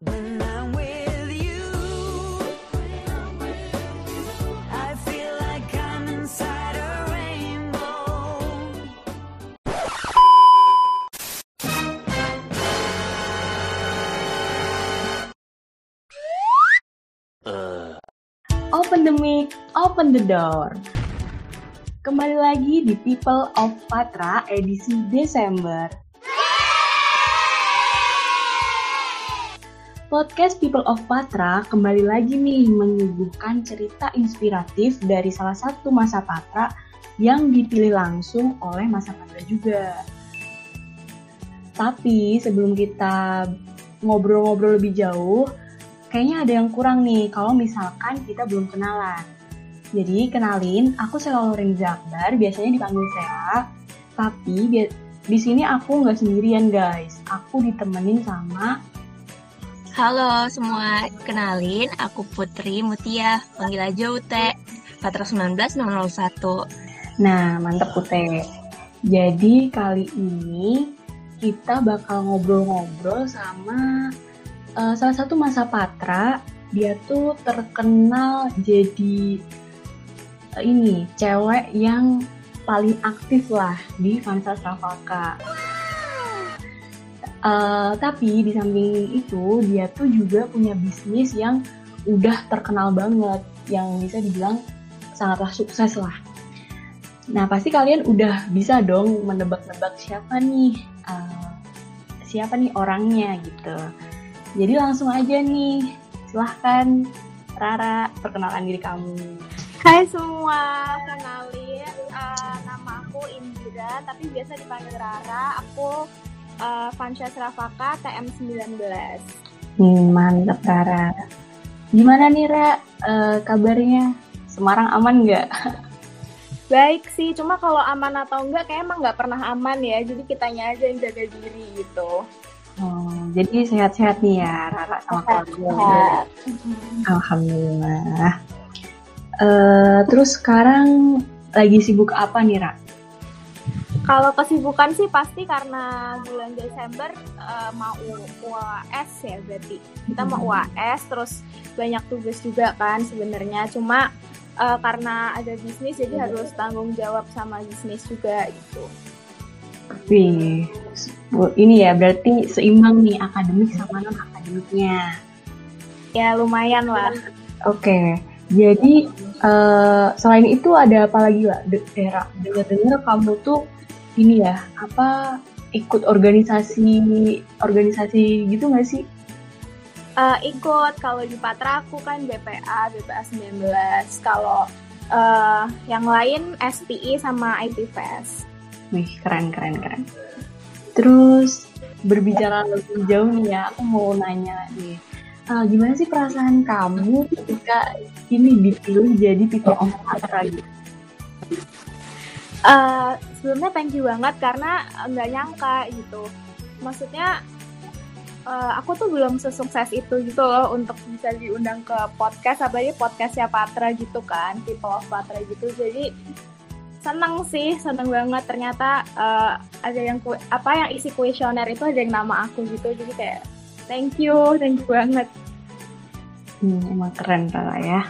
Open the mic, open the door. Kembali lagi di People of Patra edisi Desember. Podcast People of Patra kembali lagi nih menyuguhkan cerita inspiratif dari salah satu masa Patra yang dipilih langsung oleh masa Patra juga. Tapi sebelum kita ngobrol-ngobrol lebih jauh, kayaknya ada yang kurang nih kalau misalkan kita belum kenalan. Jadi kenalin, aku Sela Loren Zakbar, biasanya dipanggil Sela. Tapi di sini aku nggak sendirian guys, aku ditemenin sama Halo semua, kenalin aku Putri Mutia, panggil aja Ute, Patra 19001. Nah, mantep Ute. Jadi kali ini kita bakal ngobrol-ngobrol sama eh, salah satu masa Patra. Dia tuh terkenal jadi eh, ini cewek yang paling aktif lah di Fansas Rafaka. Eh, tapi di samping itu dia tuh juga punya bisnis yang udah terkenal banget, yang bisa dibilang sangatlah sukses lah. Nah, pasti kalian udah bisa dong menebak-nebak siapa nih, eh, siapa nih orangnya gitu. Jadi langsung aja nih, silahkan Rara perkenalan diri kamu. Hai semua, kenalin eh, nama aku Indira, tapi biasa dipanggil Rara. Aku uh, Fansha Rafaka TM19. Hmm, mantep Rara. Gimana nih Ra, Eh, kabarnya? Semarang aman nggak? Baik sih, cuma kalau aman atau enggak kayak emang nggak pernah aman ya. Jadi kitanya aja yang jaga diri gitu. Oh, jadi sehat-sehat nih ya Rara sama keluarga. Alhamdulillah. Eh, terus sekarang lagi sibuk apa nih Ra? Kalau kesibukan sih pasti karena bulan Desember eh, mau UAS ya berarti. Kita mau UAS terus banyak tugas juga kan sebenarnya. Cuma eh, karena ada bisnis jadi harus tanggung jawab sama bisnis juga gitu. Wih, ini ya berarti seimbang nih akademik sama non akademiknya. Ya lumayan lah. Oke, jadi eh, selain itu ada apa lagi lah? Dengar-dengar kamu tuh ini ya apa ikut organisasi organisasi gitu nggak sih? Eh, ikut kalau di Patra aku kan BPA, BPA 19. Kalau eh, yang lain SPI sama Fest. Wih, keren keren keren. Terus berbicara lebih jauh nih ya, aku mau nanya nih. ah, gimana sih perasaan kamu ketika ini dipilih jadi people of Patra gitu? Eh, sebelumnya thank you banget karena nggak nyangka gitu. Maksudnya eh, aku tuh belum sesukses itu gitu loh untuk bisa diundang ke podcast apalagi podcastnya Patra gitu kan, People of Patra gitu. Jadi seneng sih, seneng banget ternyata eh, ada yang apa yang isi kuesioner itu ada yang nama aku gitu. Jadi kayak thank you, thank you banget. Hmm, emang keren Rara ya.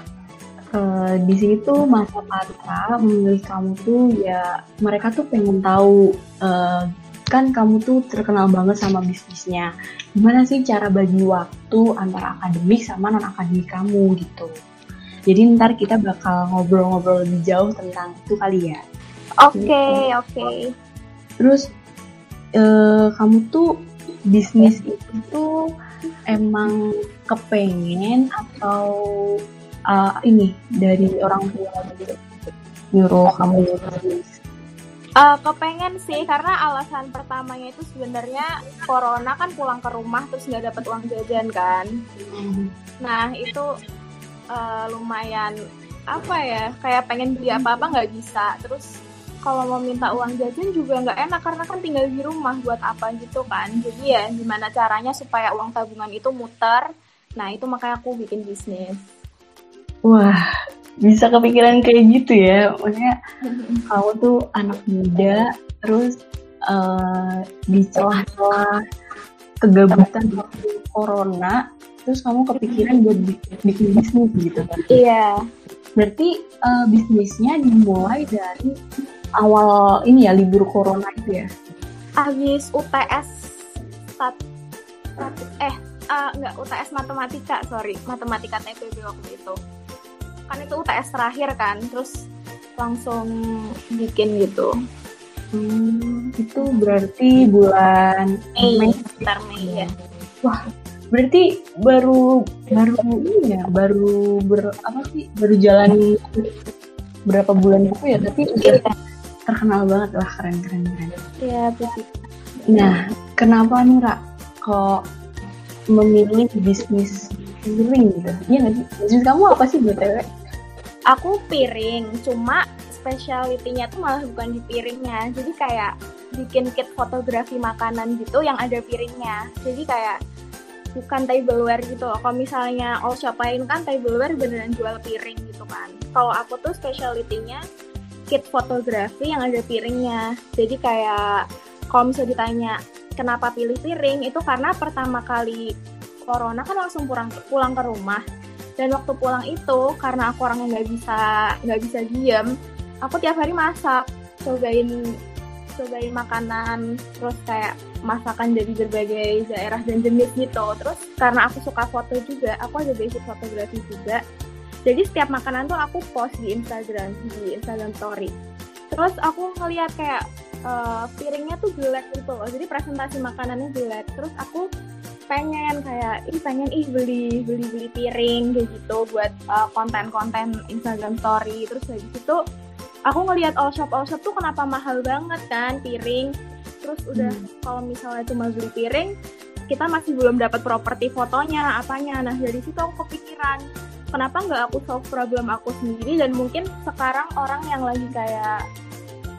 Eh, di sini tuh masa Patra memilih kamu tuh ya mereka tuh pengen tahu eh, kan kamu tuh terkenal banget sama bisnisnya. Gimana sih cara bagi waktu antara akademik sama non akademik kamu gitu. Jadi ntar kita bakal ngobrol-ngobrol lebih jauh tentang itu kali ya. Oke, oke. Terus eh, kamu tuh bisnis itu tuh emang kepengen atau eh, ini dari orang tua gitu nyuruh kamu? Eh, kepengen sih karena alasan pertamanya itu sebenarnya corona kan pulang ke rumah terus nggak dapat uang jajan kan. Nah itu eh, lumayan apa ya kayak pengen beli apa-apa nggak bisa. Terus kalau mau minta uang jajan juga nggak enak karena kan tinggal di rumah buat apa gitu kan. Jadi ya gimana caranya supaya uang tabungan itu muter. Nah itu makanya aku bikin bisnis. Wah, bisa kepikiran kayak gitu ya. Maksudnya kamu tuh anak muda, terus eh, di celah-celah kegabutan waktu corona terus kamu kepikiran buat bi- bikin bisnis gitu kan Iya. berarti eh, bisnisnya dimulai dari awal ini ya libur corona itu ya Habis UTS stat, stat- eh ah, enggak UTS matematika, sorry. Matematika TPB waktu itu. Kan itu UTS terakhir kan, terus langsung bikin gitu. Hmm, itu berarti bulan Mei. sekitar Mei ya. Berarti baru baru ini ya, baru ber apa sih? Baru jalan berapa bulan itu ya, tapi udah terkenal banget lah keren keren keren. Iya, begitu. Nah, kenapa nih Ra kok memilih bisnis piring gitu? Iya nggak sih? Bisnis kamu apa sih btw? Aku piring, cuma speciality-nya tuh malah bukan di piringnya. Jadi kayak bikin kit fotografi makanan gitu yang ada piringnya. Jadi kayak bukan tableware gitu loh. Kalau misalnya all shop lain kan tableware beneran jual piring gitu kan. Kalau aku tuh speciality-nya kit fotografi yang ada piringnya. Jadi kayak kalau misalnya ditanya kenapa pilih piring itu karena pertama kali corona kan langsung pulang pulang ke rumah dan waktu pulang itu karena aku orang yang nggak bisa nggak bisa diem aku tiap hari masak cobain cobain makanan terus kayak masakan dari berbagai daerah dan jenis gitu. Terus karena aku suka foto juga aku ada basic fotografi juga. Jadi setiap makanan tuh aku post di Instagram di Instagram Story. Terus aku ngeliat kayak eh, piringnya tuh jelek gitu loh. Jadi presentasi makanannya jelek. Terus aku pengen kayak ih pengen ih beli beli beli piring kayak gitu buat uh, konten-konten Instagram Story. Terus habis itu aku ngelihat all shop all shop tuh kenapa mahal banget kan piring. Terus udah kalau misalnya cuma beli piring kita masih belum dapat properti fotonya apanya. Nah dari situ aku kepikiran kenapa nggak aku solve problem aku sendiri? Dan mungkin sekarang orang yang lagi kayak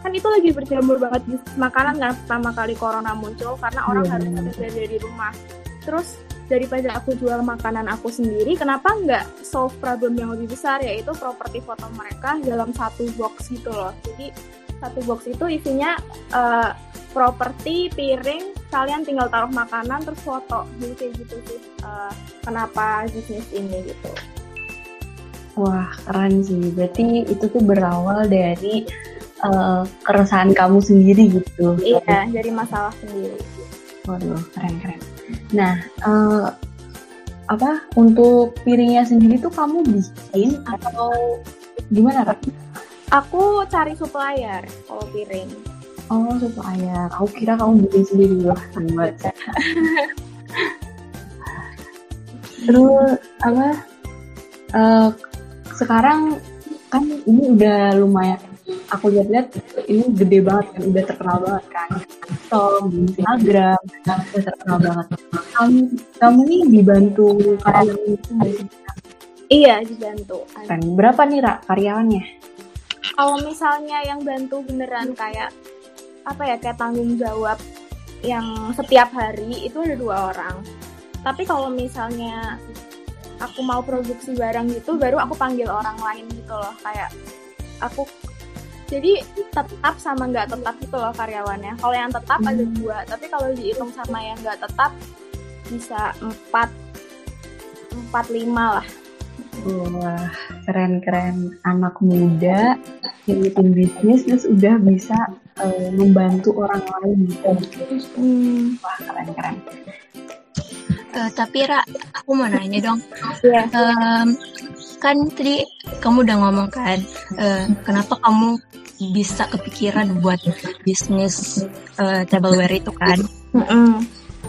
kan itu lagi berjamur banget di makanan kan pertama kali corona muncul karena orang Iya, harus kerja dari rumah terus daripada aku jual makanan aku sendiri kenapa nggak solve problem yang lebih besar yaitu properti foto mereka dalam satu box gitu loh jadi satu box itu isinya eh, properti piring kalian tinggal taruh makanan terus foto jadi kayak gitu sih eh, kenapa bisnis ini gitu Wah keren sih. Berarti itu tuh berawal dari eh, keresahan kamu sendiri gitu. iya dari masalah sendiri Waduh keren keren. Nah eh, apa untuk piringnya sendiri tuh kamu bikin atau gimana Ra? aku cari supplier kalau piring Oh supaya aku kira kamu bikin sendiri wah hebat. Terus apa? eh, sekarang kan ini udah lumayan. Aku lihat-lihat ini gede banget kan, udah terkenal banget kan. Tom di Instagram, udah terkenal banget. Kamu, kamu nih dibantu karyawan itu iya dibantu Keren. Berapa nih Ra karyawannya? kalau misalnya yang bantu beneran kayak apa ya kayak tanggung jawab yang setiap hari itu ada dua orang tapi kalau misalnya aku mau produksi barang gitu baru aku panggil orang lain gitu loh kayak aku jadi tetap sama nggak tetap gitu loh karyawannya kalau yang tetap ada Hmm. dua tapi kalau dihitung sama yang nggak tetap bisa empat empat lima lah Wah, keren-keren anak muda yang bikin bisnis terus udah bisa eh, membantu orang lain gitu. Wah, keren-keren. Eh, tapi Ra, aku mau nanya dong. Iya. Em, kan tadi kamu udah ngomong kan, eh, kenapa kamu bisa kepikiran buat bisnis eh, tableware itu kan?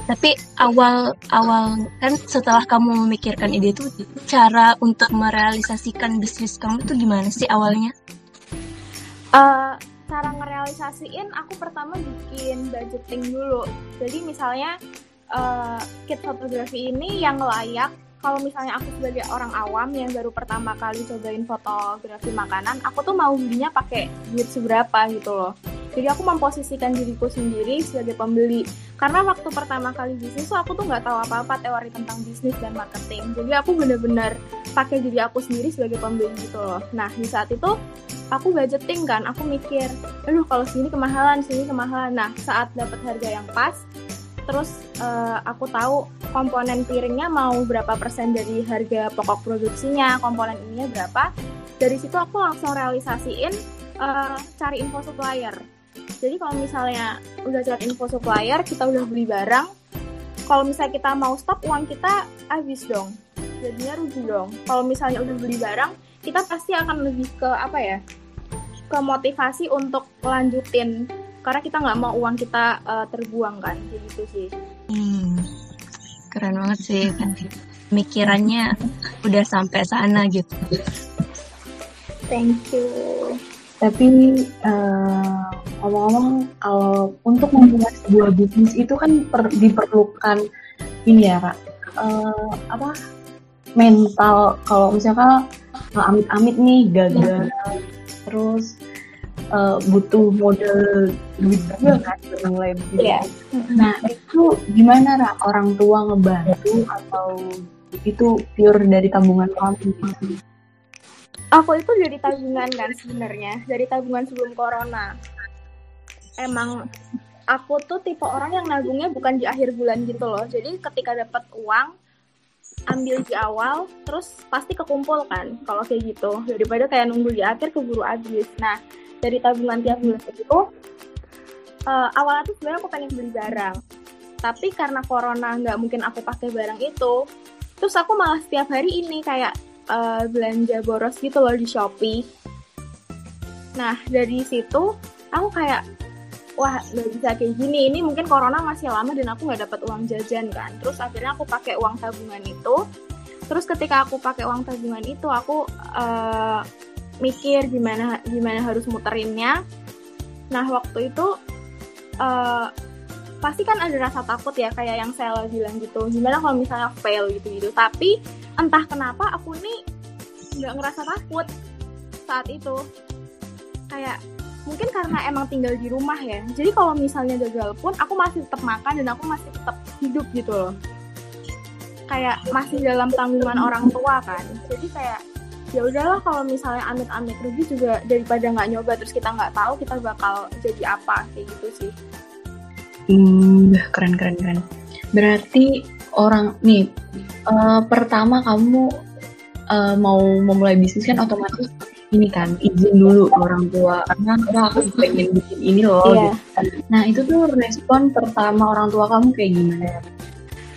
Tapi awal awal kan setelah kamu memikirkan ide itu, cara untuk merealisasikan bisnis kamu itu gimana sih awalnya? Eh, cara ngerealisasiin aku pertama bikin budgeting dulu jadi misalnya eh, kit fotografi ini yang layak kalau misalnya aku sebagai orang awam yang baru pertama kali cobain fotografi makanan aku tuh mau belinya pakai duit seberapa gitu loh. Jadi aku memposisikan diriku sendiri sebagai pembeli. Karena waktu pertama kali bisnis tuh aku tuh nggak tahu apa-apa teori tentang bisnis dan marketing. Jadi aku bener-bener pakai diri aku sendiri sebagai pembeli gitu loh. Nah di saat itu aku budgeting kan aku mikir aduh kalau sini kemahalan sini kemahalan. Nah saat dapat harga yang pas terus eh, aku tahu komponen piringnya mau berapa persen dari harga pokok produksinya, komponen ininya berapa. Dari situ aku langsung realisasiin eh, cari info supplier. Jadi kalau misalnya udah cari info supplier, kita udah beli barang, kalau misalnya kita mau stop uang kita habis dong, jadinya rugi dong. Kalau misalnya udah beli barang, kita pasti akan lebih ke apa ya? Ke motivasi untuk lanjutin karena kita nggak mau uang kita eh, terbuang kan, gitu sih. Hmm, keren banget sih. Mikirannya udah sampai sana gitu. Thank you. Tapi eh, ngomong-ngomong kalau untuk memulai sebuah bisnis itu kan per- diperlukan ini ya kak eh, apa mental kalau misalkan eh, amit-amit nih gagal terus eh, butuh modal duit juga kan mulai bisnis. Iya. Nah itu gimana Ra? orang tua ngebantu atau itu pure dari tabungan kamu? Aku itu dari tabungan kan sebenarnya, dari tabungan sebelum corona. Emang aku tuh tipe orang yang nabungnya bukan di akhir bulan gitu loh. Jadi ketika dapat uang, ambil di awal, terus pasti kekumpul kan. Kalau kayak gitu, daripada kayak nunggu di akhir keburu habis. Nah, dari tabungan tiap bulan itu, eh, awalnya tuh sebenarnya aku pengen beli barang. Tapi karena corona nggak mungkin aku pakai barang itu, terus aku malah setiap hari ini kayak eh, belanja boros gitu loh di Shopee. Nah dari situ aku kayak wah nggak bisa kayak gini. Ini mungkin corona masih lama dan aku nggak dapat uang jajan kan. Terus akhirnya aku pakai uang tabungan itu. Terus ketika aku pakai uang tabungan itu aku eh, mikir gimana gimana harus muterinnya. Nah waktu itu eh, pasti kan ada rasa takut ya kayak yang saya bilang gitu. Gimana kalau misalnya fail gitu gitu tapi entah kenapa aku nih nggak ngerasa takut saat itu. Kayak mungkin karena emang tinggal di rumah ya. Jadi kalau misalnya gagal pun aku masih tetap makan dan aku masih tetap hidup gitu loh. Kayak masih dalam tanggungan orang tua kan. Jadi kayak ya udahlah kalau misalnya amit-amit rugi juga daripada nggak nyoba terus kita nggak tahu kita bakal jadi apa kayak gitu sih Hmm, keren keren keren. Berarti orang nih eh, pertama kamu eh, mau memulai bisnis kan otomatis ini kan izin dulu orang tua karena wah aku pengen bikin ini loh. Iya. gitu. Nah itu tuh respon pertama orang tua kamu kayak gimana?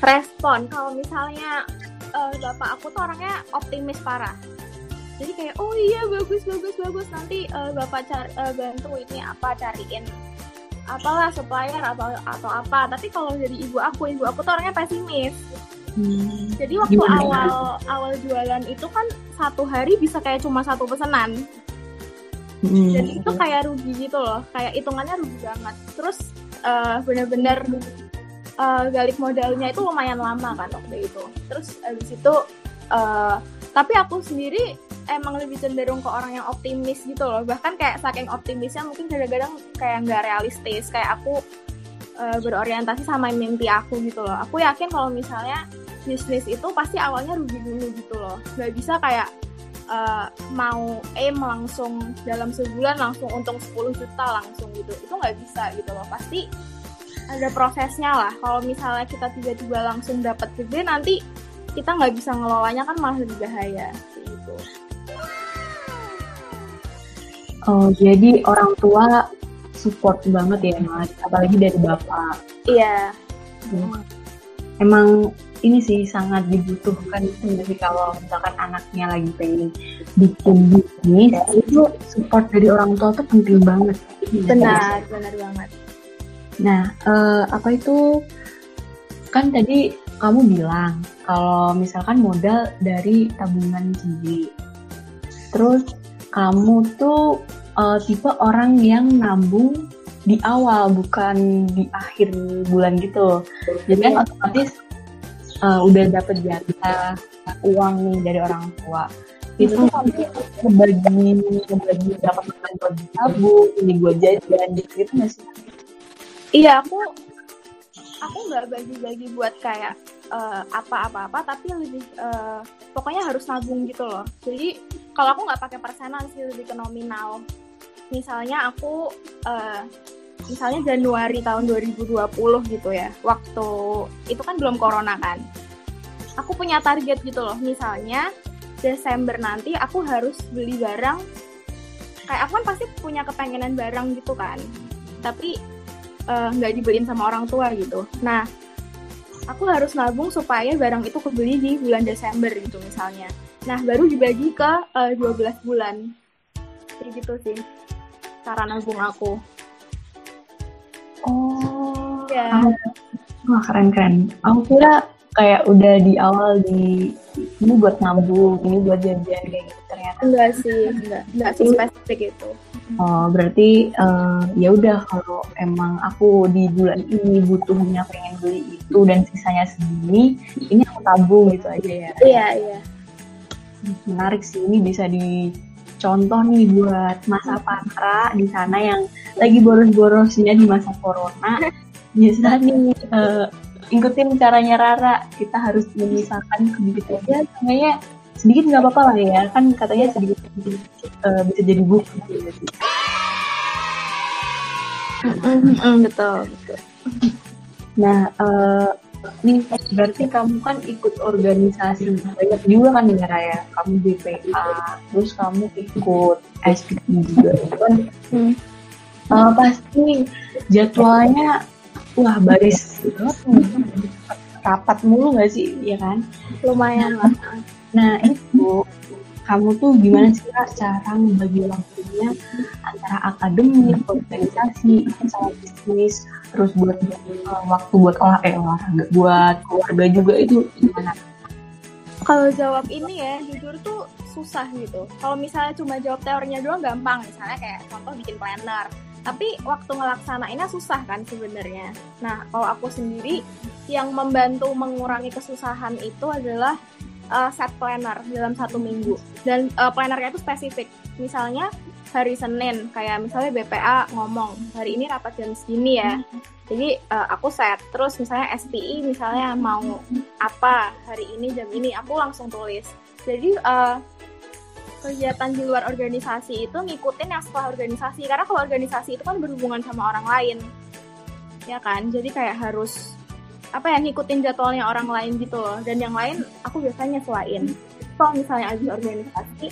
respon kalau misalnya eh, bapak aku tuh orangnya optimis parah jadi kayak oh iya bagus bagus bagus. Nanti eh, bapak cari eh, bantu ini apa cariin apalah supplier atau atau apa. Tapi kalau dari ibu aku ibu aku tuh orangnya pesimis. Hmm, jadi waktu Gimana? awal awal jualan itu kan satu hari bisa kayak cuma satu pesanan. Hmm. dan itu kayak rugi gitu loh. Kayak hitungannya rugi banget. Terus eh, bener-bener eh, galik modalnya itu lumayan lama kan waktu itu. Terus abis itu eh, tapi aku sendiri emang lebih cenderung ke orang yang optimis gitu loh. Bahkan kayak saking optimisnya mungkin kadang-kadang kayak nggak realistis. Kayak aku eh, berorientasi sama mimpi aku gitu loh. Aku yakin kalau misalnya bisnis itu pasti awalnya rugi dulu gitu loh. Nggak bisa kayak eh, mau aim langsung dalam sebulan langsung untung 10 juta langsung gitu. Itu nggak bisa gitu loh. Pasti ada prosesnya lah. Kalau misalnya kita tiba-tiba langsung dapat gede nanti kita nggak bisa ngelolanya kan malah lebih bahaya Oh jadi orang tua support banget ya mas, apalagi dari bapak. iya. Emang ini sih sangat dibutuhkan sih kalau misalkan anaknya lagi pengen bikin bisnis. Itu support dari orang tua tuh penting banget. Benar benar banget. Nah eh, apa itu? Kan tadi kamu bilang kalau misalkan modal dari tabungan sendiri. Terus kamu tuh eh, tipe orang yang nabung di awal bukan di akhir bulan gitu. Jadi kan otomatis uh, udah dapet jatah uang nih dari orang tua. Itu kamu ngebagi ngebagi berapa persen buat tabung ini gue jajan gitu gitu nggak sih? Iya aku aku nggak bagi-bagi buat kayak eh, apa-apa-apa tapi lebih eh, pokoknya harus nabung gitu loh. Jadi kalau aku nggak pakai persenan sih lebih ke nominal. Misalnya aku eh, misalnya Januari tahun 2020 gitu ya waktu itu kan belum corona kan. Aku punya target gitu loh misalnya Desember nanti aku harus beli barang. Kayak aku kan pasti punya kepengenan barang gitu kan tapi eh, nggak dibeliin sama orang tua gitu. Nah aku harus nabung supaya barang itu kebeli di bulan Desember gitu misalnya nah baru dibagi ke eh, 12 bulan kayak gitu sih cara nabung aku Oh, ya wah keren keren. Aku kira kayak udah di awal di ini buat nabung, ini buat jajan kayak gitu ternyata. enggak sih enggak enggak sih spesifik itu Oh, berarti eh, ya udah kalau emang aku di bulan ini butuhnya pengen beli itu dan sisanya segini, ini aku tabung gitu aja ya. iya iya Menarik sih ini bisa dicontoh nih buat masa para di sana yang lagi boros-borosnya di masa corona. Bisa nih eh, ikutin caranya Rara. Kita harus memisahkan sedikit aja, sebenarnya sedikit nggak apa-apa lah ya. Kan katanya sedikit eh, bisa jadi bukti. gitu. betul betul Nah, eh, nih berarti kamu kan ikut organisasi banyak juga kan ya Raya. Kamu BPA, terus kamu ikut SPI juga. Kan Hmm. eh, pasti jadwalnya wah baris rapat mulu nggak sih, ya kan? lumayan lah Nah itu kamu tuh gimana sih Kak, cara membagi waktunya antara akademik, organisasi, sama bisnis, terus buat uh, waktu buat olah eh, olahraga, buat keluarga juga itu gimana? kalau jawab ini ya jujur tuh susah gitu. Kalau misalnya cuma jawab teorinya doang gampang misalnya kayak contoh bikin planner. Tapi waktu ngelaksanainnya susah kan sebenarnya. Nah kalau aku sendiri yang membantu mengurangi kesusahan itu adalah uh, set planner dalam satu minggu. Dan uh, plannernya itu spesifik. Misalnya hari Senin. Kayak misalnya BPA ngomong hari ini rapat jam segini ya. Jadi uh, aku set. Terus misalnya SPI misalnya mau apa hari ini jam ini aku langsung tulis. Jadi uh, kegiatan di luar organisasi itu ngikutin yang setelah organisasi. Karena kalau organisasi itu kan berhubungan sama orang lain. Ya kan? Jadi kayak harus apa ya ngikutin jadwalnya orang lain gitu loh. Dan yang lain aku biasanya selain kalau misalnya habis organisasi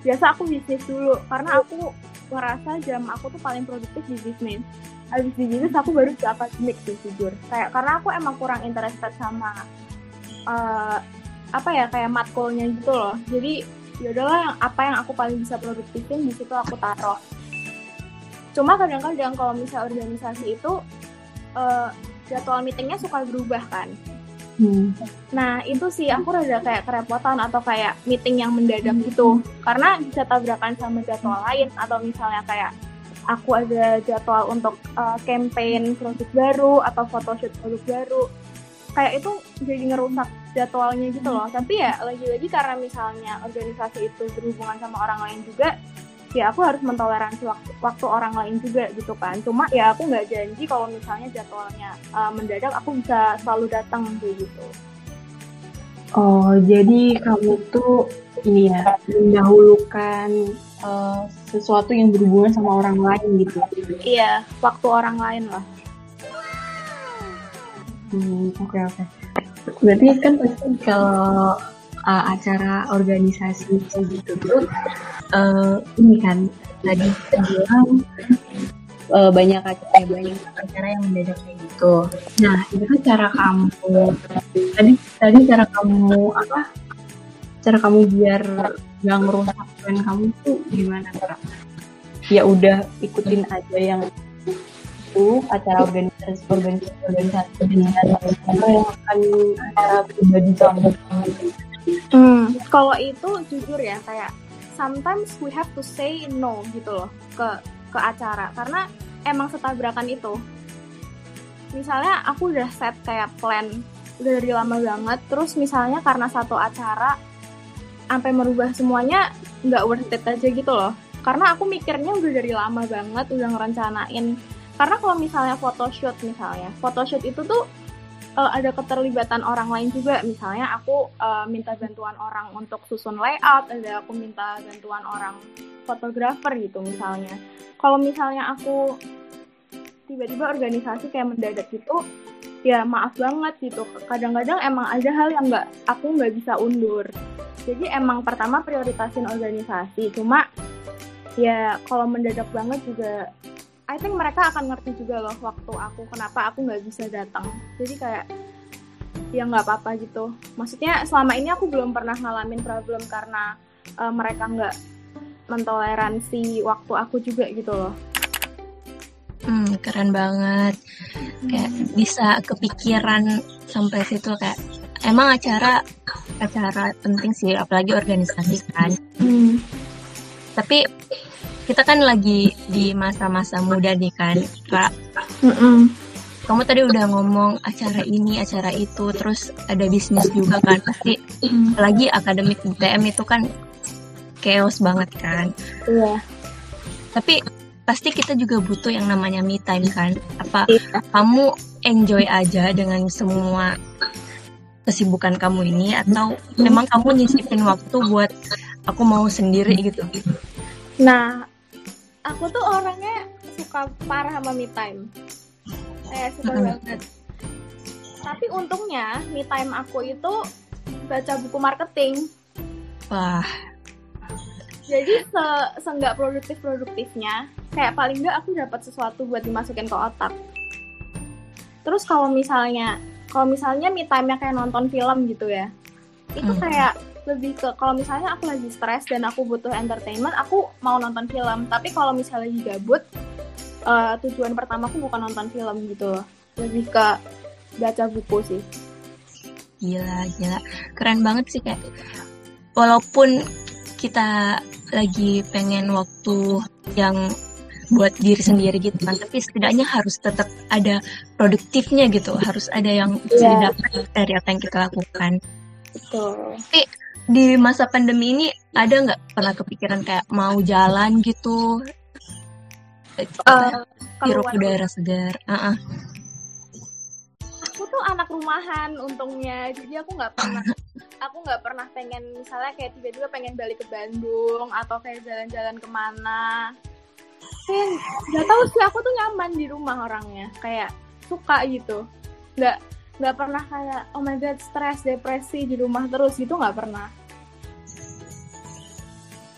biasa aku bisnis dulu karena aku ngerasa jam aku tuh paling produktif di bisnis. Habis di bisnis aku baru ke akademik sih jujur. Kayak karena aku emang kurang interested sama eh, apa ya kayak matkulnya gitu loh. Jadi ya udahlah yang apa yang aku paling bisa produktifin di situ aku taruh. Cuma kadang-kadang kalau misalnya organisasi itu eh, jadwal meetingnya suka berubah kan Hmm. Nah itu sih aku rada kayak kerepotan atau kayak meeting yang mendadak gitu. Karena bisa tabrakan sama jadwal lain atau misalnya kayak aku ada jadwal untuk uh, campaign produk baru atau photoshoot produk baru. Kayak itu jadi ngerusak jadwalnya gitu loh. Tapi ya lagi-lagi karena misalnya organisasi itu berhubungan sama orang lain juga ya aku harus mentoleransi waktu, waktu orang lain juga gitu kan cuma ya aku nggak janji kalau misalnya jadwalnya uh, mendadak aku bisa selalu datang gitu Oh, jadi kamu tuh ini ya mendahulukan uh, sesuatu yang berhubungan sama orang lain gitu. iya waktu orang lain lah Hmm, oke oke. Berarti kan pasti kalau uh, acara organisasi gitu tuh uh, ini kan tadi kita bilang uh, banyak acara banyak acara yang mendadak kayak gitu. Nah itu kan cara kamu tadi tadi cara kamu apa? Cara kamu biar nggak ngerusak plan kamu tuh gimana Kak? Ya udah ikutin aja yang itu acara organisasi organisasi organisasi atau yang akan acara pribadi kamu Hmm, kalau itu jujur ya kayak sometimes we have to say no gitu loh ke ke acara karena emang setabrakan itu. Misalnya aku udah set kayak plan udah dari lama banget, terus misalnya karena satu acara sampai merubah semuanya nggak worth it aja gitu loh. Karena aku mikirnya udah dari lama banget, udah ngerencanain. Karena kalau misalnya photoshoot misalnya, photoshoot itu tuh uh, ada keterlibatan orang lain juga. Misalnya aku uh, minta bantuan orang untuk susun layout, ada aku minta bantuan orang fotografer gitu misalnya. Kalau misalnya aku tiba-tiba organisasi kayak mendadak gitu ya maaf banget gitu kadang-kadang emang ada hal yang nggak aku nggak bisa undur jadi emang pertama prioritasin organisasi cuma ya kalau mendadak banget juga I think mereka akan ngerti juga loh waktu aku kenapa aku nggak bisa datang jadi kayak ya nggak apa-apa gitu maksudnya selama ini aku belum pernah ngalamin problem karena uh, mereka nggak mentoleransi waktu aku juga gitu loh Hmm, keren banget. Kayak bisa kepikiran sampai situ kayak emang acara acara penting sih apalagi organisasi kan. Hmm. Tapi kita kan lagi di masa-masa muda nih kan, Kak. Mm-mm. Kamu tadi udah ngomong acara ini, acara itu, terus ada bisnis juga kan. Pasti apalagi akademik UTM itu kan chaos banget kan. Iya. Tapi pasti kita juga butuh yang namanya me time kan. Apa Iya. kamu enjoy aja dengan semua kesibukan kamu ini atau memang kamu nyisipin waktu buat aku mau sendiri gitu. Nah, aku tuh orangnya suka parah sama me time. Kayak suka Mm-mm. banget. Tapi untungnya me time aku itu baca buku marketing. Wah, Jadi se seenggak produktif produktifnya, kayak paling nggak aku dapat sesuatu buat dimasukin ke otak. Terus kalau misalnya kalau misalnya me time-nya kayak nonton film gitu ya, itu Hmm. kayak lebih ke kalau misalnya aku lagi stres dan aku butuh entertainment, aku mau nonton film. Tapi kalau misalnya lagi gabut, eh, tujuan pertama aku bukan nonton film gitu loh, lebih ke baca buku sih. gila, gila. Keren banget sih kayak walaupun kita lagi pengen waktu yang buat diri sendiri gitu kan tapi setidaknya harus tetap ada produktifnya gitu harus ada yang bisa Iya. didapat dari apa yang kita lakukan Betul. Di masa pandemi ini ada nggak pernah kepikiran kayak mau jalan gitu? Hirup keluar udara segar. Ah, ah. aku tuh anak rumahan untungnya. Jadi aku nggak pernah aku nggak pernah pengen misalnya kayak tiba-tiba pengen balik ke Bandung atau kayak jalan-jalan ke mana. Kayak nggak tahu sih aku tuh nyaman di rumah orangnya. Kayak suka gitu. Nggak nggak pernah kayak oh my god stres depresi di rumah terus gitu nggak pernah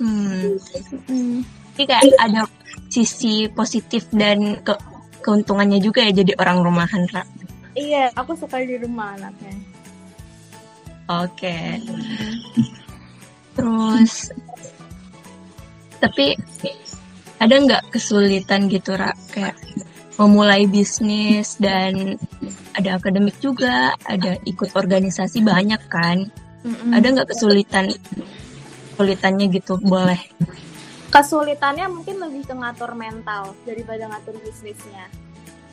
hmm. Jadi kayak ada sisi positif dan ke keuntungannya juga ya jadi orang rumahan Ra. iya aku suka di rumah anaknya Oke. Terus tapi ada nggak kesulitan gitu Ra kayak memulai bisnis dan ada akademik juga, ada ikut organisasi banyak kan? Ada nggak kesulitan kesulitannya gitu boleh? kesulitannya mungkin lebih ke ngatur mental daripada ngatur bisnisnya.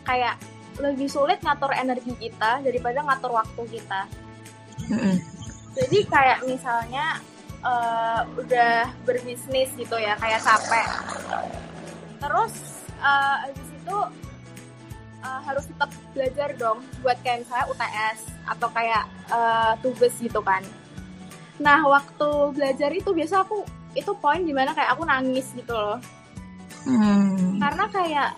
Kayak lebih sulit ngatur energi kita daripada ngatur waktu kita. Mm-mm. Jadi kayak misalnya eh, udah berbisnis gitu ya, kayak capek. Terus eh, habis itu eh, harus tetap belajar dong buat kayak misalnya UTS atau kayak eh, tugas gitu kan. Nah waktu belajar itu biasa aku itu poin di mana kayak aku nangis gitu loh. Hmm. karena kayak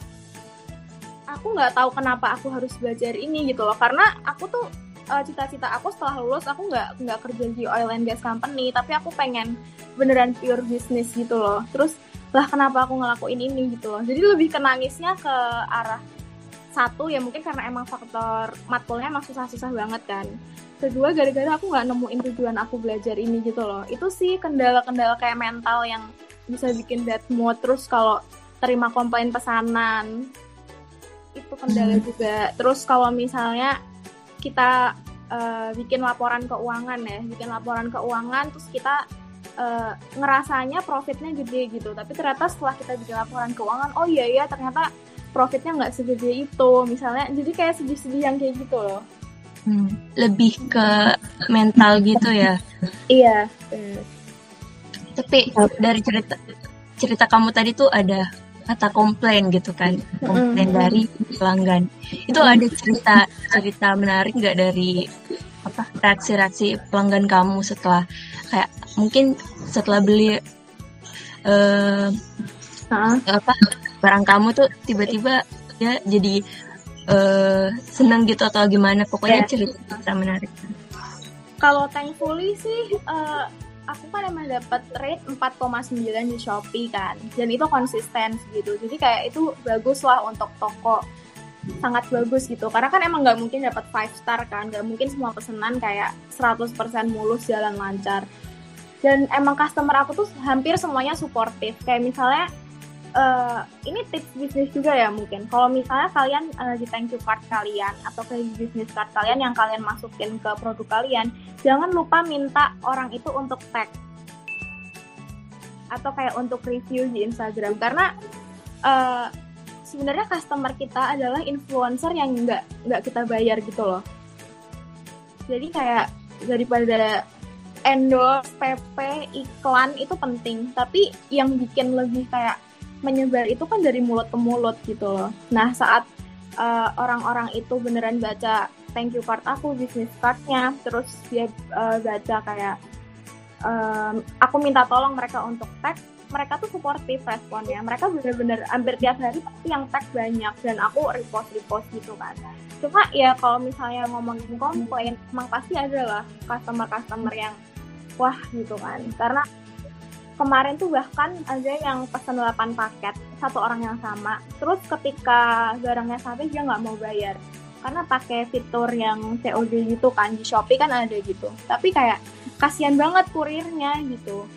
aku nggak tahu kenapa aku harus belajar ini gitu loh. Karena aku tuh eh, cita-cita aku setelah lulus aku nggak nggak kerja di oil and gas company tapi aku pengen beneran pure bisnis gitu loh. Terus lah kenapa aku ngelakuin ini gitu loh. Jadi lebih ke nangisnya ke arah satu ya mungkin karena emang faktor matkulnya emang susah-susah banget kan kedua gara-gara aku nggak nemuin tujuan aku belajar ini gitu loh. Itu sih kendala-kendala kayak mental yang bisa bikin bad mood. Terus kalau terima komplain pesanan itu kendala Hmm. juga. Terus kalau misalnya kita eh, bikin laporan keuangan ya bikin laporan keuangan terus kita eh, ngerasanya profitnya gede gitu. Tapi ternyata setelah kita bikin laporan keuangan oh iya ya ternyata profitnya nggak segede itu. Misalnya jadi kayak sedih-sedih yang kayak gitu loh Hmm. Lebih ke mental gitu ya. iya Tapi dari cerita cerita kamu tadi tuh ada kata komplain gitu kan, komplain Mm-mm. dari pelanggan. Itu ada cerita cerita menarik nggak dari apa reaksi-reaksi pelanggan kamu setelah kayak mungkin setelah beli Heeh. apa barang kamu tuh tiba-tiba dia jadi eh senang gitu atau gimana pokoknya Yes. cerita cerita menarik Kalau thankfully sih eh, aku kan emang dapat rate 4,9 di Shopee kan. Dan itu konsisten gitu. Jadi kayak itu bagus lah untuk toko sangat bagus gitu. Karena kan emang nggak mungkin dapat 5 star kan. Nggak mungkin semua pesanan kayak 100% mulus jalan lancar. Dan emang customer aku tuh hampir semuanya suportif. Kayak misalnya eh, ini tips bisnis juga ya mungkin. Kalau misalnya kalian eh, di thank you card kalian atau ke bisnis card kalian yang kalian masukin ke produk kalian, jangan lupa minta orang itu untuk tag atau kayak untuk review di Instagram karena eh, sebenarnya customer kita adalah influencer yang nggak nggak kita bayar gitu loh. Jadi kayak daripada endorse, PP, iklan itu penting, tapi yang bikin lebih kayak menyebar itu kan dari mulut ke mulut gitu loh. Nah saat uh, orang-orang itu beneran baca thank you card aku, business cardnya, terus dia uh, baca kayak um, aku minta tolong mereka untuk tag, mereka tuh suportif responnya. Mereka bener-bener hampir tiap hari pasti yang tag banyak dan aku repost repost gitu kan. Cuma ya kalau misalnya ngomongin komplain, emang pasti ada lah customer-customer yang wah gitu kan. Karena kemarin tuh bahkan ada yang pesan 8 paket satu orang yang sama. Terus ketika barangnya sampai dia nggak mau bayar. Karena pakai fitur yang COD gitu kan di Shopee kan ada gitu. Tapi kayak kasihan banget kurirnya gitu.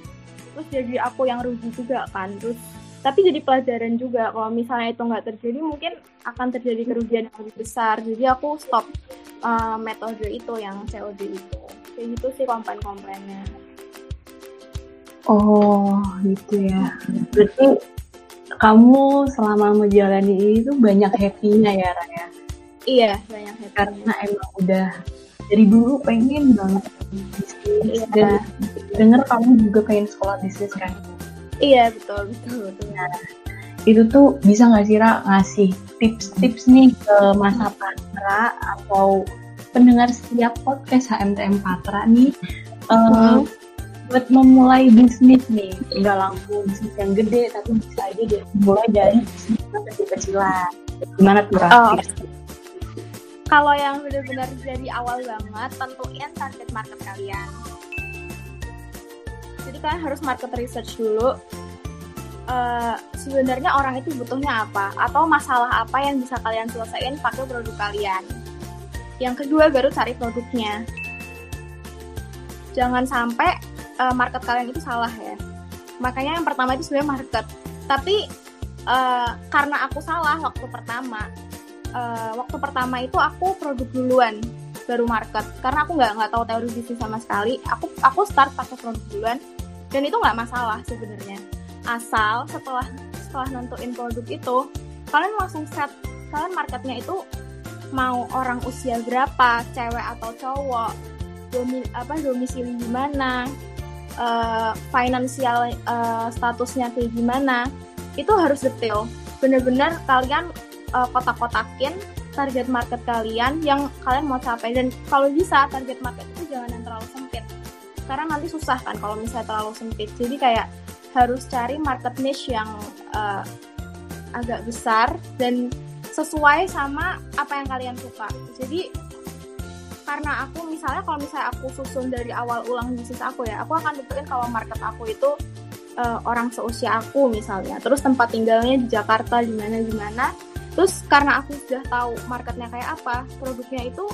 Terus jadi aku yang rugi juga kan terus tapi jadi pelajaran juga. Kalau misalnya itu nggak terjadi mungkin akan terjadi kerugian yang lebih besar. Jadi aku stop uh, metode itu yang COD itu. Kayak gitu sih komplain-komplainnya Oh, gitu ya. Berarti kamu selama menjalani itu banyak happy-nya ya, Raya? iya banyak happy Karena emang udah dari dulu pengen banget bisnis dan denger kamu juga pengen sekolah bisnis kan. Iya betul betul betul. Itu tuh bisa nggak sih Ra ngasih tips-tips nih ke masa Patra atau pendengar setiap podcast HMTM Patra nih Hmm. Buat memulai bisnis nih nggak langsung bisnis yang gede tapi bisa aja deh mulai dari bisnis yang kecil-kecilan gimana tuh? Oh. Kalau yang benar-benar dari awal banget, tentuin target market kalian. Jadi kalian harus market research dulu. Eh, sebenarnya orang itu butuhnya apa atau masalah apa yang bisa kalian selesaiin pakai produk kalian. Yang kedua baru cari produknya. Jangan sampai eh, market kalian itu salah ya. Makanya yang pertama itu sebenarnya market. Tapi eh, karena aku salah waktu pertama, eh, waktu pertama itu aku produk duluan baru market karena aku nggak nggak tahu teori bisnis sama sekali aku aku start pakai produk duluan dan itu nggak masalah sebenarnya asal setelah setelah nentuin produk itu kalian langsung set kalian marketnya itu mau orang usia berapa cewek atau cowok domi, apa domisili di mana eh, finansial eh, statusnya kayak gimana itu harus detail. Bener-bener kalian uh, kotak-kotakin target market kalian yang kalian mau capai. Dan kalau bisa target market itu jangan yang terlalu sempit. Karena nanti susah kan kalau misalnya terlalu sempit. Jadi kayak harus cari market niche yang uh, agak besar dan sesuai sama apa yang kalian suka. Jadi karena aku misalnya kalau misalnya aku susun dari awal ulang bisnis aku ya aku akan tentuin kalau market aku itu uh, orang seusia aku misalnya. Terus tempat tinggalnya di Jakarta di mana di mana. Terus karena aku sudah tahu marketnya kayak apa produknya itu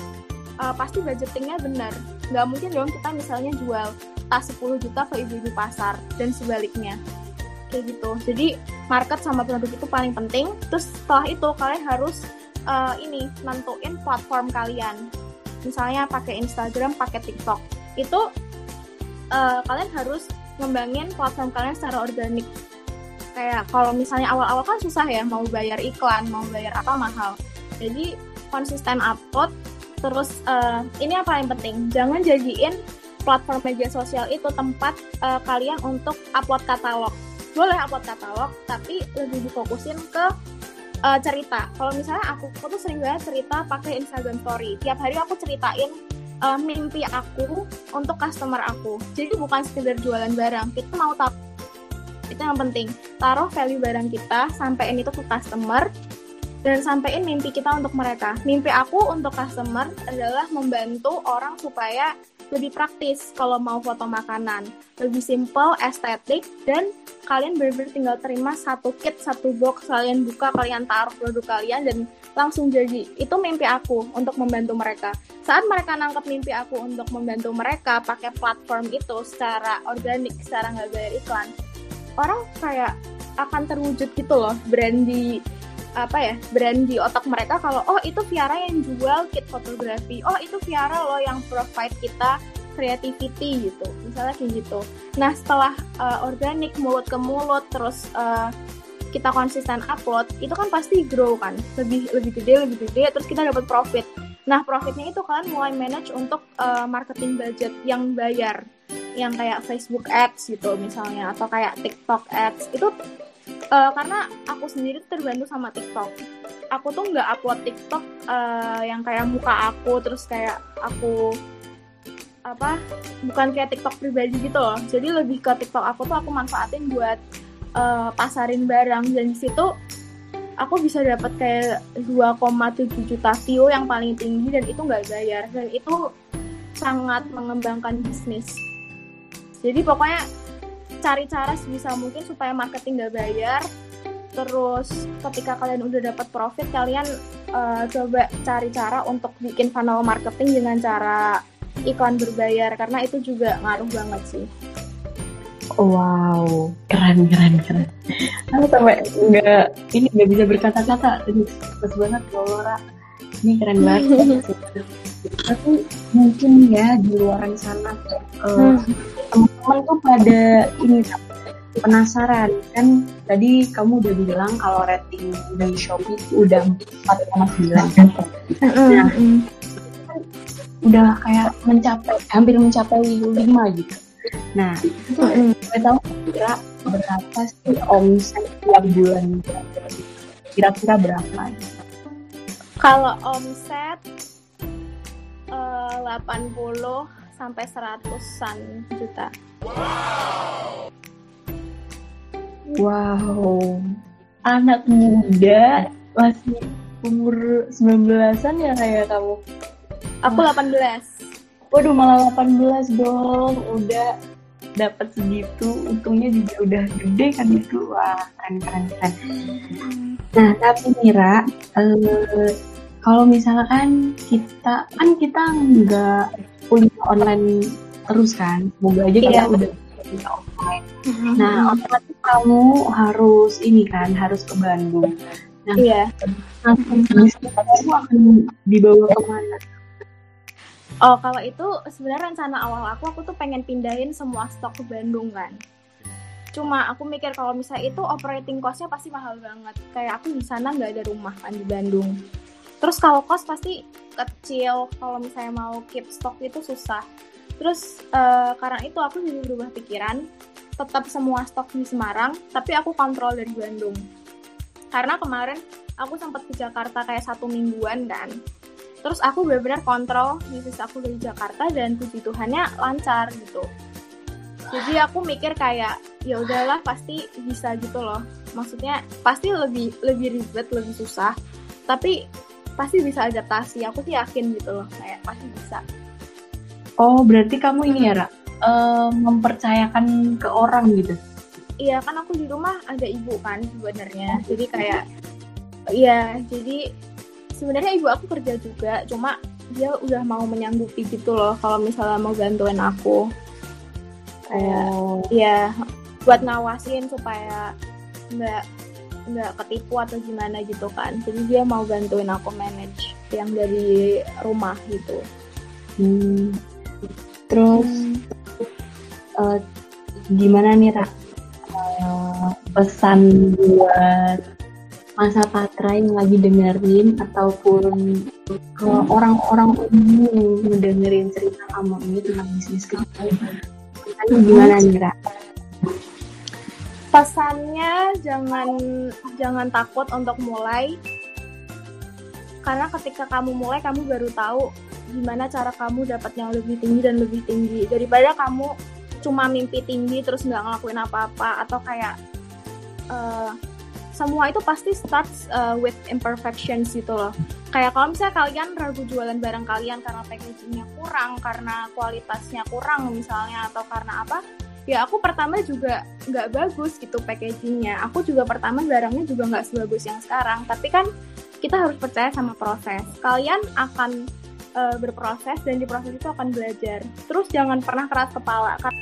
uh, pasti budgetingnya benar. Nggak mungkin dong kita misalnya jual tas 10 juta ke ibu-ibu pasar dan sebaliknya. Kayak gitu. Jadi market sama produk itu paling penting. Terus setelah itu kalian harus uh, ini nentuin platform kalian misalnya pakai Instagram pakai TikTok. Itu uh, kalian harus ngembangin platform kalian secara organik. Kayak kalau misalnya awal-awal kan susah ya mau bayar iklan mau bayar apa mahal. Jadi konsisten upload terus uh, ini yang penting? Jangan jadiin platform media sosial itu tempat uh, kalian untuk upload katalog. Boleh upload katalog tapi lebih difokusin ke uh, cerita. Kalau misalnya aku, aku tuh sering banget cerita pakai Instagram Story. Tiap hari aku ceritain uh, mimpi aku untuk customer aku. Jadi bukan sekedar jualan barang. Kita mau tahu itu yang penting. Taruh value barang kita sampai ini tuh ke customer dan sampein mimpi kita untuk mereka. Mimpi aku untuk customer adalah membantu orang supaya lebih praktis kalau mau foto makanan. Lebih simple, estetik, dan kalian benar-benar tinggal terima satu kit, satu box, kalian buka, kalian taruh produk kalian, dan langsung jadi. Itu mimpi aku untuk membantu mereka. Saat mereka nangkep mimpi aku untuk membantu mereka pakai platform itu secara organik, secara nggak bayar iklan, orang kayak akan terwujud gitu loh brand di apa ya brand di otak mereka kalau oh itu Viara yang jual kit fotografi. Oh itu Viara loh yang provide kita creativity gitu. Misalnya kayak gitu. Nah setelah uh, organik mulut ke mulut terus uh, kita konsisten upload itu kan pasti grow kan. Lebih lebih gede lebih gede terus kita dapat profit. Nah profitnya itu kalian mulai manage untuk uh, marketing budget yang bayar. Yang kayak Facebook Ads gitu misalnya atau kayak TikTok Ads. Itu uh, karena aku sendiri terbantu sama TikTok. Aku tuh nggak upload TikTok uh, yang kayak muka aku terus kayak aku apa bukan kayak TikTok pribadi gitu loh. Jadi lebih ke TikTok aku tuh aku manfaatin buat uh, pasarin barang dan di situ aku bisa dapat kayak 2,7 juta view yang paling tinggi dan itu nggak bayar dan itu sangat mengembangkan bisnis. Jadi pokoknya cari cara sebisa mungkin supaya marketing gak bayar terus ketika kalian udah dapat profit kalian uh, coba cari cara untuk bikin funnel marketing dengan cara iklan berbayar karena itu juga ngaruh banget sih Wow, keren keren keren. Aku sampai nggak ini nggak bisa berkata-kata. Bagus banget Laura. Ini keren banget. Tapi mungkin ya di luar sana uh, teman-teman tuh pada ini penasaran. Kan tadi kamu udah bilang kalau rating di Shopee itu udah 4,9 nah udah kayak mencapai hampir mencapai 5 gitu. Nah itu gue tahu kira berapa sih omset tiap bulan kira-kira berapa kalau omset uh, 80 sampai seratusan juta. Wow, anak muda masih umur 19-an ya kayak kamu? Aku 18. Waduh, malah 18 dong. Udah dapat segitu, untungnya juga udah gede kan itu. Wah, keren keren keren. Nah, tapi Mira, uh, kalau misalkan kita kan kita nggak kuliah online terus kan semoga aja kita Iya. udah kuliah offline nah otomatis kamu harus ini kan harus ke Bandung Iya. nah bisnis kamu akan dibawa ke mana Oh, kalau itu sebenarnya rencana awal aku, aku tuh pengen pindahin semua stok ke Bandung kan. Cuma aku mikir kalau misalnya itu operating cost-nya pasti mahal banget. Kayak aku di sana nggak ada rumah kan di Bandung. Terus kalau cost pasti kecil. Kalau misalnya mau keep stok itu susah. Terus eh, karena itu aku jadi berubah pikiran. Tetap semua stok di Semarang, tapi aku kontrol dari Bandung. Karena kemarin aku sempat ke Jakarta kayak satu mingguan kan terus aku benar-benar kontrol bisnis aku dari Jakarta dan puji Tuhannya lancar gitu. Jadi aku mikir kayak ya udahlah pasti bisa gitu loh. Maksudnya pasti lebih lebih ribet lebih susah. Tapi pasti bisa adaptasi. Aku sih yakin gitu loh kayak pasti bisa. Oh berarti kamu ini ya Ra? Eh, mempercayakan ke orang gitu? Iya kan aku di rumah ada ibu kan sebenarnya. Jadi kayak iya jadi sebenarnya ibu aku kerja juga cuma dia udah mau menyanggupi gitu loh kalau misalnya mau bantuin aku. Kayak oh. ya buat ngawasin supaya nggak nggak ketipu atau gimana gitu kan. Jadi dia mau bantuin aku manage yang dari rumah gitu. Hmm. terus eh, gimana nih Ra? Eh, pesan buat masa patra yang lagi dengerin ataupun ke orang-orang umum yang ngedengerin cerita kamu ini tentang bisnis kamu. Pesannya gimana nih Ra? pesannya jangan jangan takut untuk mulai. Karena ketika kamu mulai kamu baru tahu gimana cara kamu dapat yang lebih tinggi dan lebih tinggi. Daripada kamu cuma mimpi tinggi terus nggak ngelakuin apa-apa atau kayak eh, semua itu pasti starts uh, with imperfections gitu loh. Kayak kalau misalnya kalian ragu jualan barang kalian karena packagingnya kurang, karena kualitasnya kurang misalnya, atau karena apa, ya aku pertama juga nggak bagus gitu packagingnya. Aku juga pertama barangnya juga nggak sebagus yang sekarang. Tapi kan kita harus percaya sama proses. Kalian akan uh, berproses dan di proses itu akan belajar. Terus jangan pernah keras kepala karena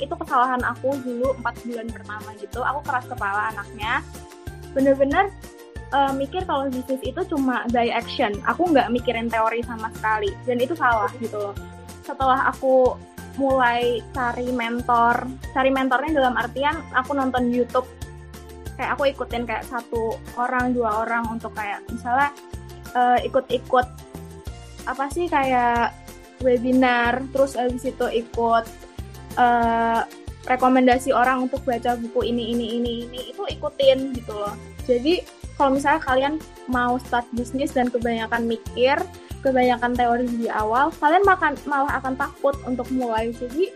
itu kesalahan aku dulu empat bulan pertama gitu. Aku keras kepala anaknya. Bener-bener uh, mikir kalau bisnis itu cuma by action. Aku nggak mikirin teori sama sekali dan itu salah gitu loh. Setelah aku mulai cari mentor, cari mentornya dalam artian aku nonton YouTube kayak aku ikutin kayak satu orang dua orang untuk kayak misalnya uh, ikut-ikut apa sih kayak webinar terus abis itu ikut uh, rekomendasi orang untuk baca buku ini ini ini ini itu ikutin gitu loh jadi kalau misalnya kalian mau start bisnis dan kebanyakan mikir kebanyakan teori di awal kalian makan malah akan takut untuk mulai jadi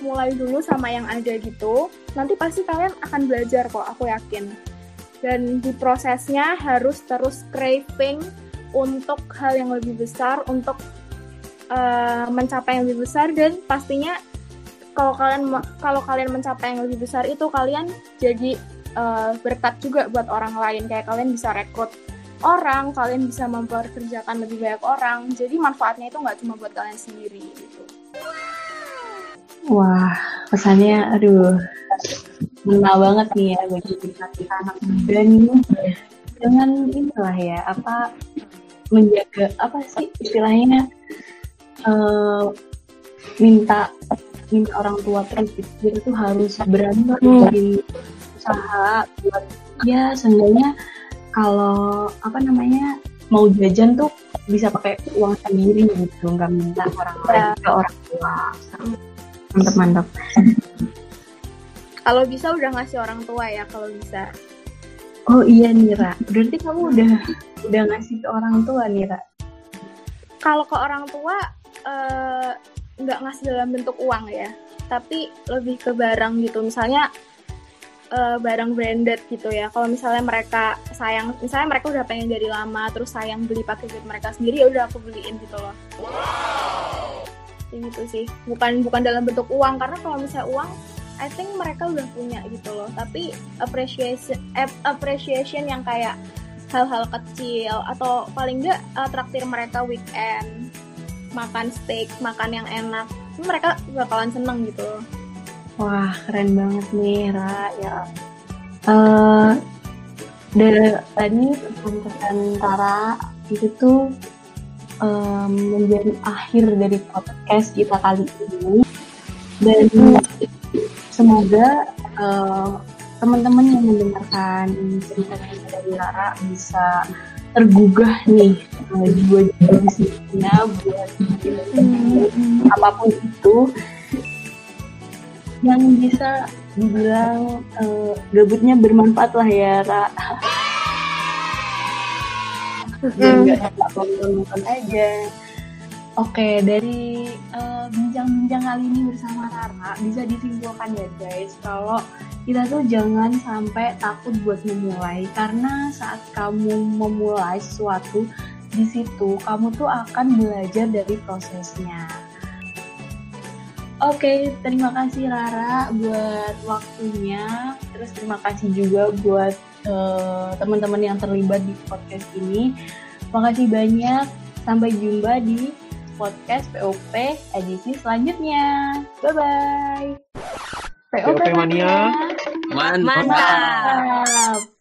mulai dulu sama yang ada gitu, nanti pasti kalian akan belajar kok, aku yakin. Dan di prosesnya harus terus craving untuk hal yang lebih besar, untuk uh, mencapai yang lebih besar dan pastinya kalau kalian kalau kalian mencapai yang lebih besar itu kalian jadi uh, berkat juga buat orang lain kayak kalian bisa rekrut orang, kalian bisa memperkerjakan lebih banyak orang. Jadi manfaatnya itu nggak cuma buat kalian sendiri gitu. Wah, pesannya aduh ngena banget nih ya bagi kita anak muda nih. Jangan inilah ya, apa menjaga apa sih istilahnya uh, minta minta orang tua terus itu tuh harus berani bikin usaha buat ya seenggaknya kalau apa namanya mau jajan tuh bisa pakai uang sendiri gitu nggak minta orang lain ya. ke orang tua mantap mantap kalau bisa udah ngasih orang tua ya kalau bisa. Oh iya Nira berarti kamu udah udah ngasih ke orang tua Nira kalau ke orang tua eh, nggak ngasih dalam bentuk uang ya. Tapi lebih ke barang gitu. Misalnya uh, barang branded gitu ya. Kalau misalnya mereka sayang misalnya mereka udah pengen dari lama terus sayang beli pakai duit mereka sendiri ya udah aku beliin gitu loh. Wow gitu sih. Bukan bukan dalam bentuk uang. Karena kalau misalnya uang I think mereka udah punya gitu loh. Tapi appreciation appreciation yang kayak hal-hal kecil atau paling enggak uh, traktir mereka weekend makan steak makan yang enak mereka bakalan seneng gitu. Wah keren banget nih Ra ya. Uh, dari tadi pesan-pesan Tara itu tuh um, menjadi akhir dari podcast kita kali ini. Dan semoga uh, teman-teman yang mendengarkan cerita-cerita dari Lara bisa tergugah nih uh, jiwa-jiwa bisnisnya buat hmm. apa pun itu yang bisa dibilang uh, gabutnya bermanfaat lah ya Ra nggak nonton aja Oke, dari uh, bincang-bincang kali ini bersama Rara bisa disimpulkan ya guys, kalau kita tuh jangan sampai takut buat memulai karena saat kamu memulai sesuatu di situ kamu tuh akan belajar dari prosesnya. Oke, terima kasih Rara buat waktunya. Terus terima kasih juga buat uh, teman-teman yang terlibat di podcast ini. Makasih banyak. Sampai jumpa di podcast POP edisi selanjutnya. Bye bye. POP, POP Mania. Mantap. Mantap.